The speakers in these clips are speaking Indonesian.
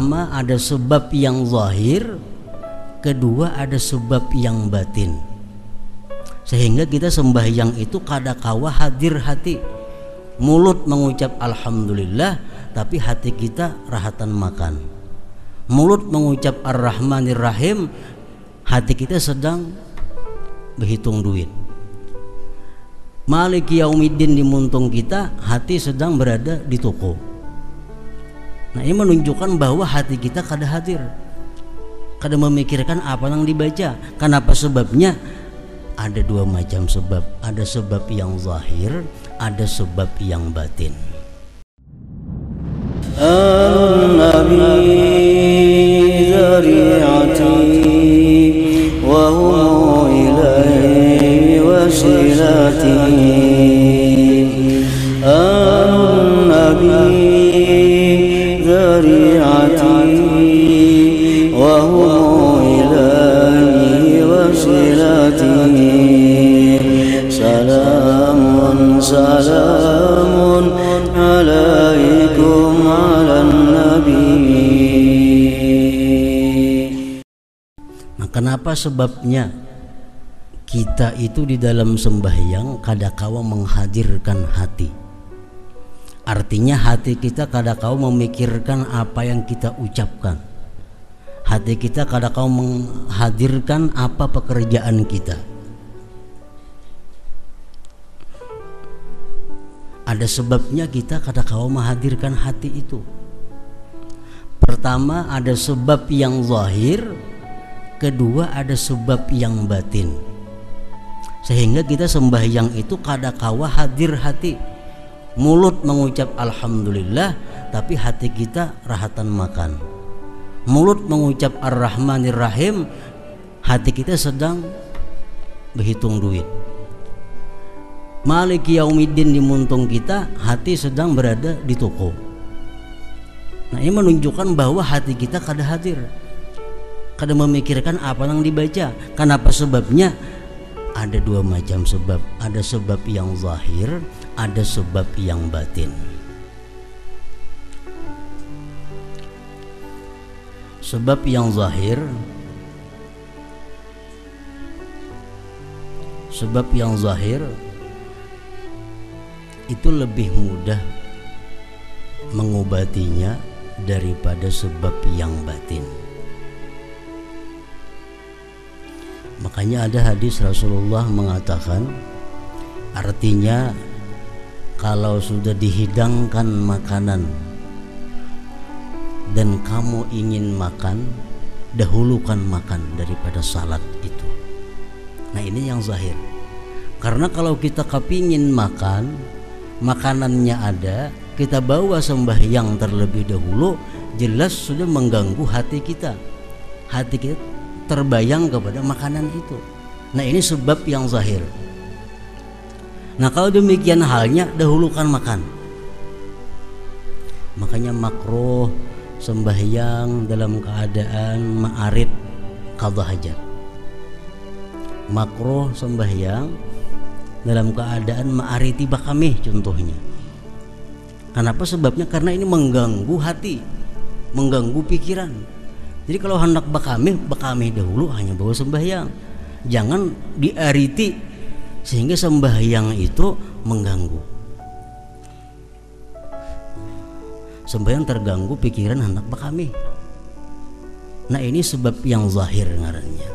Pertama ada sebab yang zahir, kedua ada sebab yang batin. Sehingga kita sembahyang itu kadakawa hadir hati. Mulut mengucap alhamdulillah, tapi hati kita rahatan makan. Mulut mengucap ar-rahmanir rahim, hati kita sedang berhitung duit. Malik Yaumiddin di muntung kita, hati sedang berada di toko. Nah ini menunjukkan bahwa hati kita kada hadir Kada memikirkan apa yang dibaca Kenapa sebabnya? Ada dua macam sebab Ada sebab yang zahir Ada sebab yang batin النبي ذريعتي وهو إليه وسيلتي سلام سلام عليكم على النبي Nah kenapa sebabnya kita itu di dalam sembahyang kadakawa menghadirkan hati Artinya hati kita kadakawa memikirkan apa yang kita ucapkan Hati kita kadakawa menghadirkan apa pekerjaan kita Ada sebabnya kita kadakawa menghadirkan hati itu. Pertama ada sebab yang zahir. Kedua ada sebab yang batin. Sehingga kita sembahyang itu kadakawa hadir hati. Mulut mengucap alhamdulillah tapi hati kita rahatan makan. Mulut mengucap ar-rahmanir rahim hati kita sedang berhitung duit Malik Yaumiddin di muntung kita hati sedang berada di toko. Nah ini menunjukkan bahwa hati kita kada hadir. Kada memikirkan apa yang dibaca. Kenapa? Sebabnya ada dua macam sebab. Ada sebab yang zahir ada sebab yang batin. Sebab yang zahir sebab yang zahir itu lebih mudah mengobatinya daripada sebab yang batin Makanya ada hadis Rasulullah mengatakan artinya kalau sudah dihidangkan makanan dan kamu ingin makan dahulukan makan daripada salat itu. Nah ini yang zahir. Karena kalau kita kepingin makan makanannya ada kita bawa sembahyang terlebih dahulu jelas sudah mengganggu hati kita hati kita terbayang kepada makanan itu. Nah, ini sebab yang zahir. Nah, kalau demikian halnya dahulukan makan. Makanya makruh sembahyang dalam keadaan ma'arid qadha hajat. Makruh sembahyang dalam keadaan ma'ariti bakamih contohnya. Kenapa sebabnya? Karena ini mengganggu hati, mengganggu pikiran. Jadi kalau hendak bakamih, bakamih dahulu hanya bawa sembahyang. Jangan diariti sehingga sembahyang itu mengganggu. Sembahyang terganggu pikiran hendak bakamih. Nah ini sebab yang zahir ngarannya.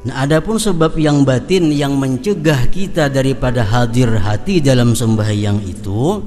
Nah adapun sebab yang batin yang mencegah kita daripada hadir hati dalam sembahyang itu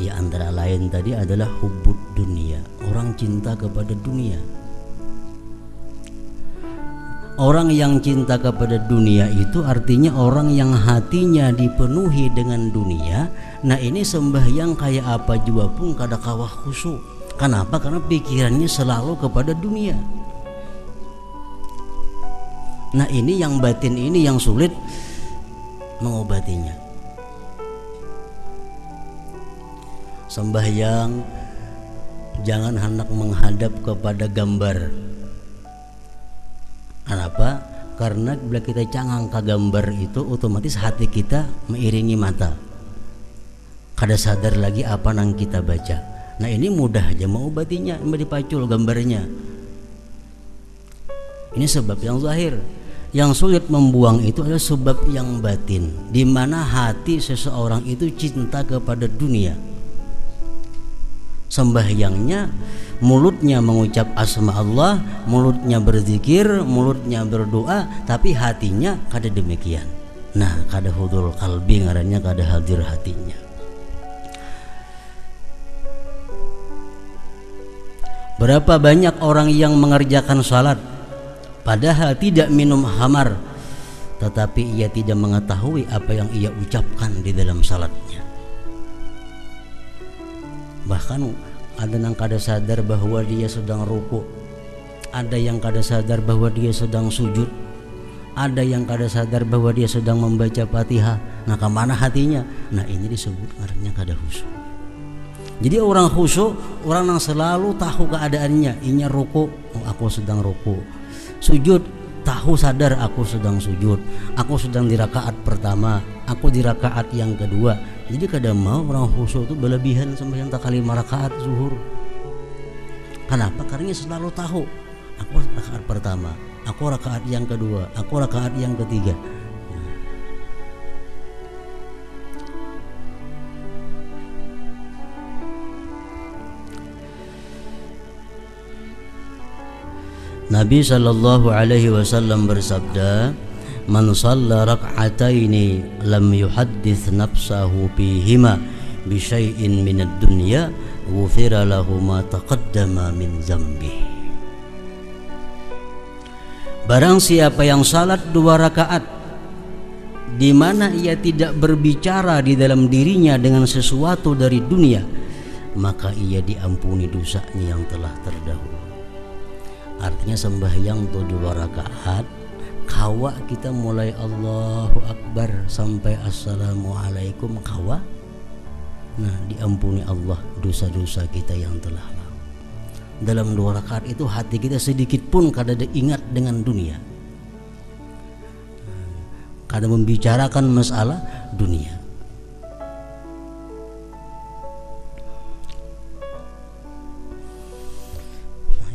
ya antara lain tadi adalah hubud dunia orang cinta kepada dunia. Orang yang cinta kepada dunia itu artinya orang yang hatinya dipenuhi dengan dunia. Nah ini sembahyang kayak apa? Juga pun kada kawah khusyuk. Kenapa? Karena pikirannya selalu kepada dunia nah ini yang batin ini yang sulit mengobatinya. Sembahyang jangan hendak menghadap kepada gambar. Kenapa karena bila kita cangang ke gambar itu otomatis hati kita mengiringi mata. Kada sadar lagi apa yang kita baca. Nah ini mudah aja mau batinya mau dipacul gambarnya. Ini sebab yang zahir yang sulit membuang itu adalah sebab yang batin di mana hati seseorang itu cinta kepada dunia. Sembahyangnya mulutnya mengucap asma Allah mulutnya berzikir mulutnya berdoa tapi hatinya kada demikian. Nah kada hudul kalbi ngarannya kada hadir hatinya. Berapa banyak orang yang mengerjakan salat padahal tidak minum hamar tetapi ia tidak mengetahui apa yang ia ucapkan di dalam salatnya. Bahkan ada yang kada sadar bahwa dia sedang ruku, ada yang kada sadar bahwa dia sedang sujud, ada yang kada sadar bahwa dia sedang membaca Fatihah. Nah, ke mana hatinya? Nah, ini disebut karena kada khusyuk. Jadi orang khusyuk, orang yang selalu tahu keadaannya. Inya ruku, oh, aku sedang ruku. Sujud, tahu sadar aku sedang sujud. Aku sedang di rakaat pertama, aku di rakaat yang kedua. Jadi kadang mau orang khusyuk itu berlebihan sampai yang tak kali rakaat zuhur. Kenapa? Karena selalu tahu aku rakaat pertama, aku rakaat yang kedua, aku rakaat yang ketiga. Nabi Shallallahu Alaihi Wasallam bersabda, "Man shalla rak'ataini lam yuhaddits nafsahu bihima bi syai'in min ad-dunya ghufira lahu ma taqaddama min zambi." Barang siapa yang salat dua rakaat di mana ia tidak berbicara di dalam dirinya dengan sesuatu dari dunia, maka ia diampuni dosanya yang telah terdahulu artinya sembahyang tuh dua rakaat. Kawa kita mulai Allahu Akbar sampai Assalamualaikum. Kawa nah diampuni Allah dosa-dosa kita yang telah lalu. Dalam dua rakaat itu hati kita sedikit pun kada ada ingat dengan dunia. Kada membicarakan masalah dunia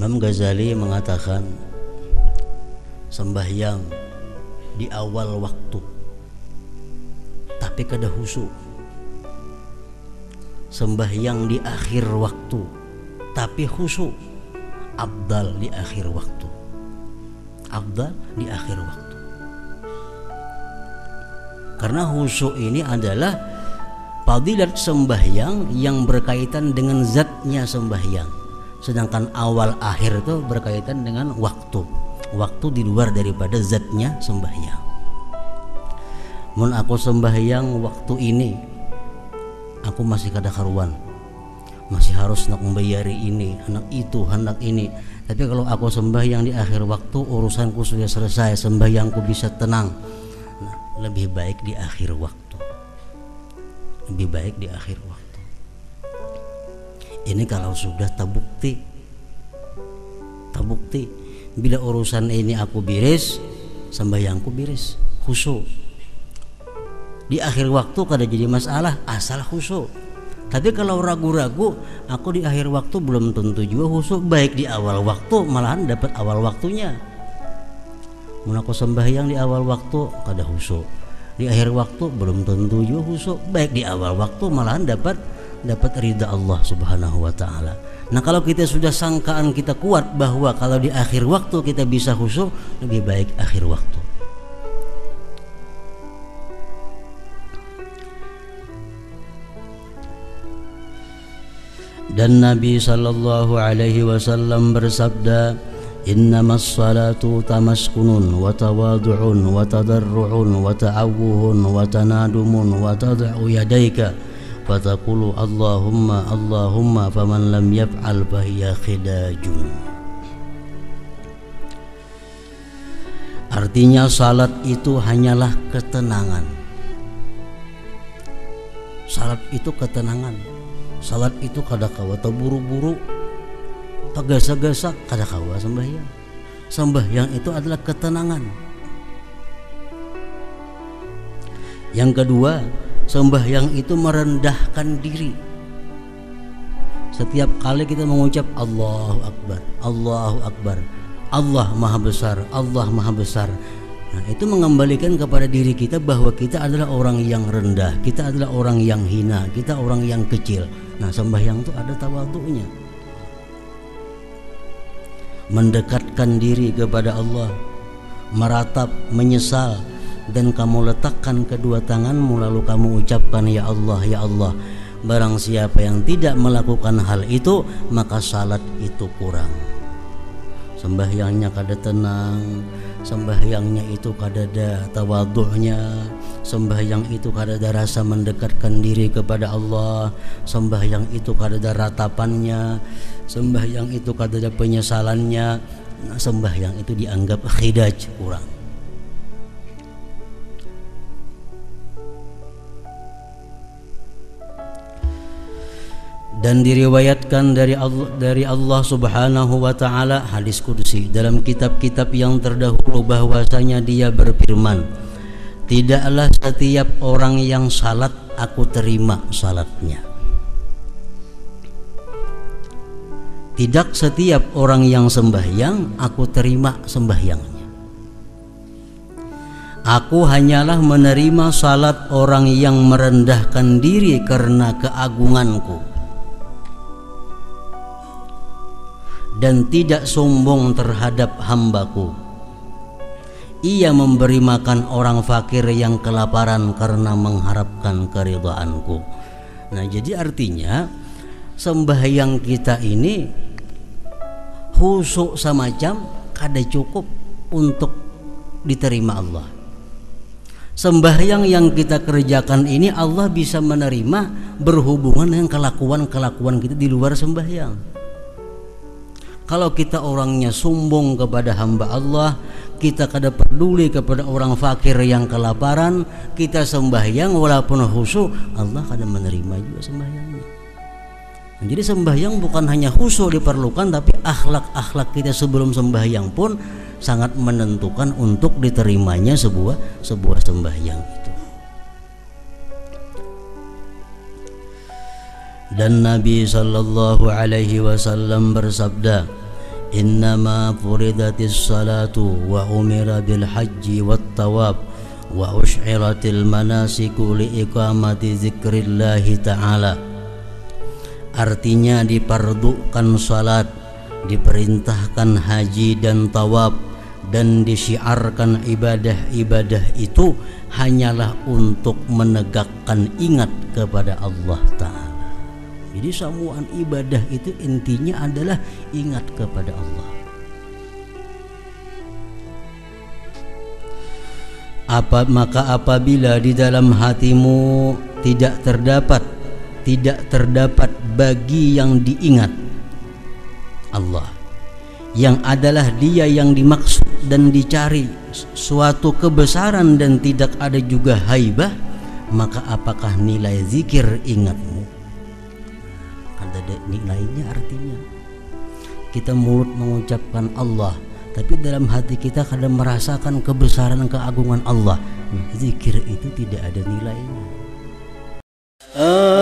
Imam Ghazali mengatakan sembahyang di awal waktu tapi kada husu sembahyang di akhir waktu tapi husu abdal di akhir waktu abdal di akhir waktu. Karena husu ini adalah fadilat sembahyang yang berkaitan dengan zatnya sembahyang sedangkan awal akhir itu berkaitan dengan waktu. Waktu di luar daripada zatnya sembahyang. Mun aku sembahyang waktu ini aku masih kada karuan. Masih harus nak membayari ini anak itu anak ini. Tapi kalau aku sembahyang di akhir waktu urusanku sudah selesai sembahyangku bisa tenang. Nah, lebih baik di akhir waktu. Lebih baik di akhir waktu ini kalau sudah terbukti. Terbukti. Bila urusan ini aku biris sembahyangku biris. Khusyuk. Di akhir waktu kada jadi masalah asal khusyuk. Tapi kalau ragu-ragu aku di akhir waktu belum tentu juga khusyuk. Baik di awal waktu malahan dapat awal waktunya. Mun aku sembahyang di awal waktu kada khusyuk. Di akhir waktu belum tentu juga khusyuk. Baik di awal waktu malahan dapat dapat ridha Allah Subhanahu wa taala. Nah, kalau kita sudah sangkaan kita kuat bahwa kalau di akhir waktu kita bisa khusyuk, lebih baik akhir waktu. Dan Nabi sallallahu alaihi wasallam bersabda, "Innamas salatu tamaskunun wa tawadu'un wa tadarru'un wa ta'awuhun wa tanadumun wa tad'u yadayka" fataqulu Allahumma Allahumma faman lam yaf'al fahiya khidajun Artinya salat itu hanyalah ketenangan. Salat itu ketenangan. Salat itu kada kawa terburu-buru Tegasa-gasa kada kawa sembahyang. Sembahyang itu adalah ketenangan. Yang kedua sembahyang itu merendahkan diri setiap kali kita mengucap Allahu Akbar Allahu Akbar Allah Maha Besar Allah Maha Besar Nah, itu mengembalikan kepada diri kita bahwa kita adalah orang yang rendah, kita adalah orang yang hina, kita orang yang kecil. Nah, sembahyang itu ada tawaduknya. Mendekatkan diri kepada Allah, meratap, menyesal, dan kamu letakkan kedua tanganmu lalu kamu ucapkan ya Allah ya Allah Barang siapa yang tidak melakukan hal itu maka salat itu kurang. Sembahyangnya kada tenang Sembahyangnya itu kada ada tawaduknya Sembahyang itu kada ada rasa mendekatkan diri kepada Allah Sembahyang itu kada ada ratapannya Sembahyang itu kada ada penyesalannya Sembahyang itu dianggap khidaj kurang dan diriwayatkan dari Allah, dari Allah Subhanahu wa taala hadis kursi dalam kitab-kitab yang terdahulu bahwasanya dia berfirman tidaklah setiap orang yang salat aku terima salatnya. Tidak setiap orang yang sembahyang aku terima sembahyangnya. Aku hanyalah menerima salat orang yang merendahkan diri karena keagunganku dan tidak sombong terhadap hambaku. Ia memberi makan orang fakir yang kelaparan karena mengharapkan keridhaanku. Nah jadi artinya sembahyang kita ini husuk semacam kada cukup untuk diterima Allah. Sembahyang yang kita kerjakan ini Allah bisa menerima berhubungan dengan kelakuan-kelakuan kita di luar sembahyang kalau kita orangnya sombong kepada hamba Allah kita kada peduli kepada orang fakir yang kelaparan kita sembahyang walaupun khusyuk Allah kada menerima juga sembahyangnya. Jadi sembahyang bukan hanya khusyuk diperlukan tapi akhlak-akhlak kita sebelum sembahyang pun sangat menentukan untuk diterimanya sebuah sebuah sembahyang itu. Dan Nabi sallallahu alaihi wasallam bersabda إنما فرضت الصلاة وأمر بالحج والطواف وأشعرت المناسك لإقامة ذكر الله تعالى Artinya diperdukan salat, diperintahkan haji dan tawaf dan disiarkan ibadah-ibadah itu hanyalah untuk menegakkan ingat kepada Allah Ta'ala jadi semua ibadah itu intinya adalah ingat kepada Allah. Apa maka apabila di dalam hatimu tidak terdapat tidak terdapat bagi yang diingat Allah yang adalah dia yang dimaksud dan dicari suatu kebesaran dan tidak ada juga haibah maka apakah nilai zikir ingatmu ada nilainya artinya kita mulut mengucapkan Allah tapi dalam hati kita kadang merasakan kebesaran keagungan Allah zikir itu tidak ada nilainya uh.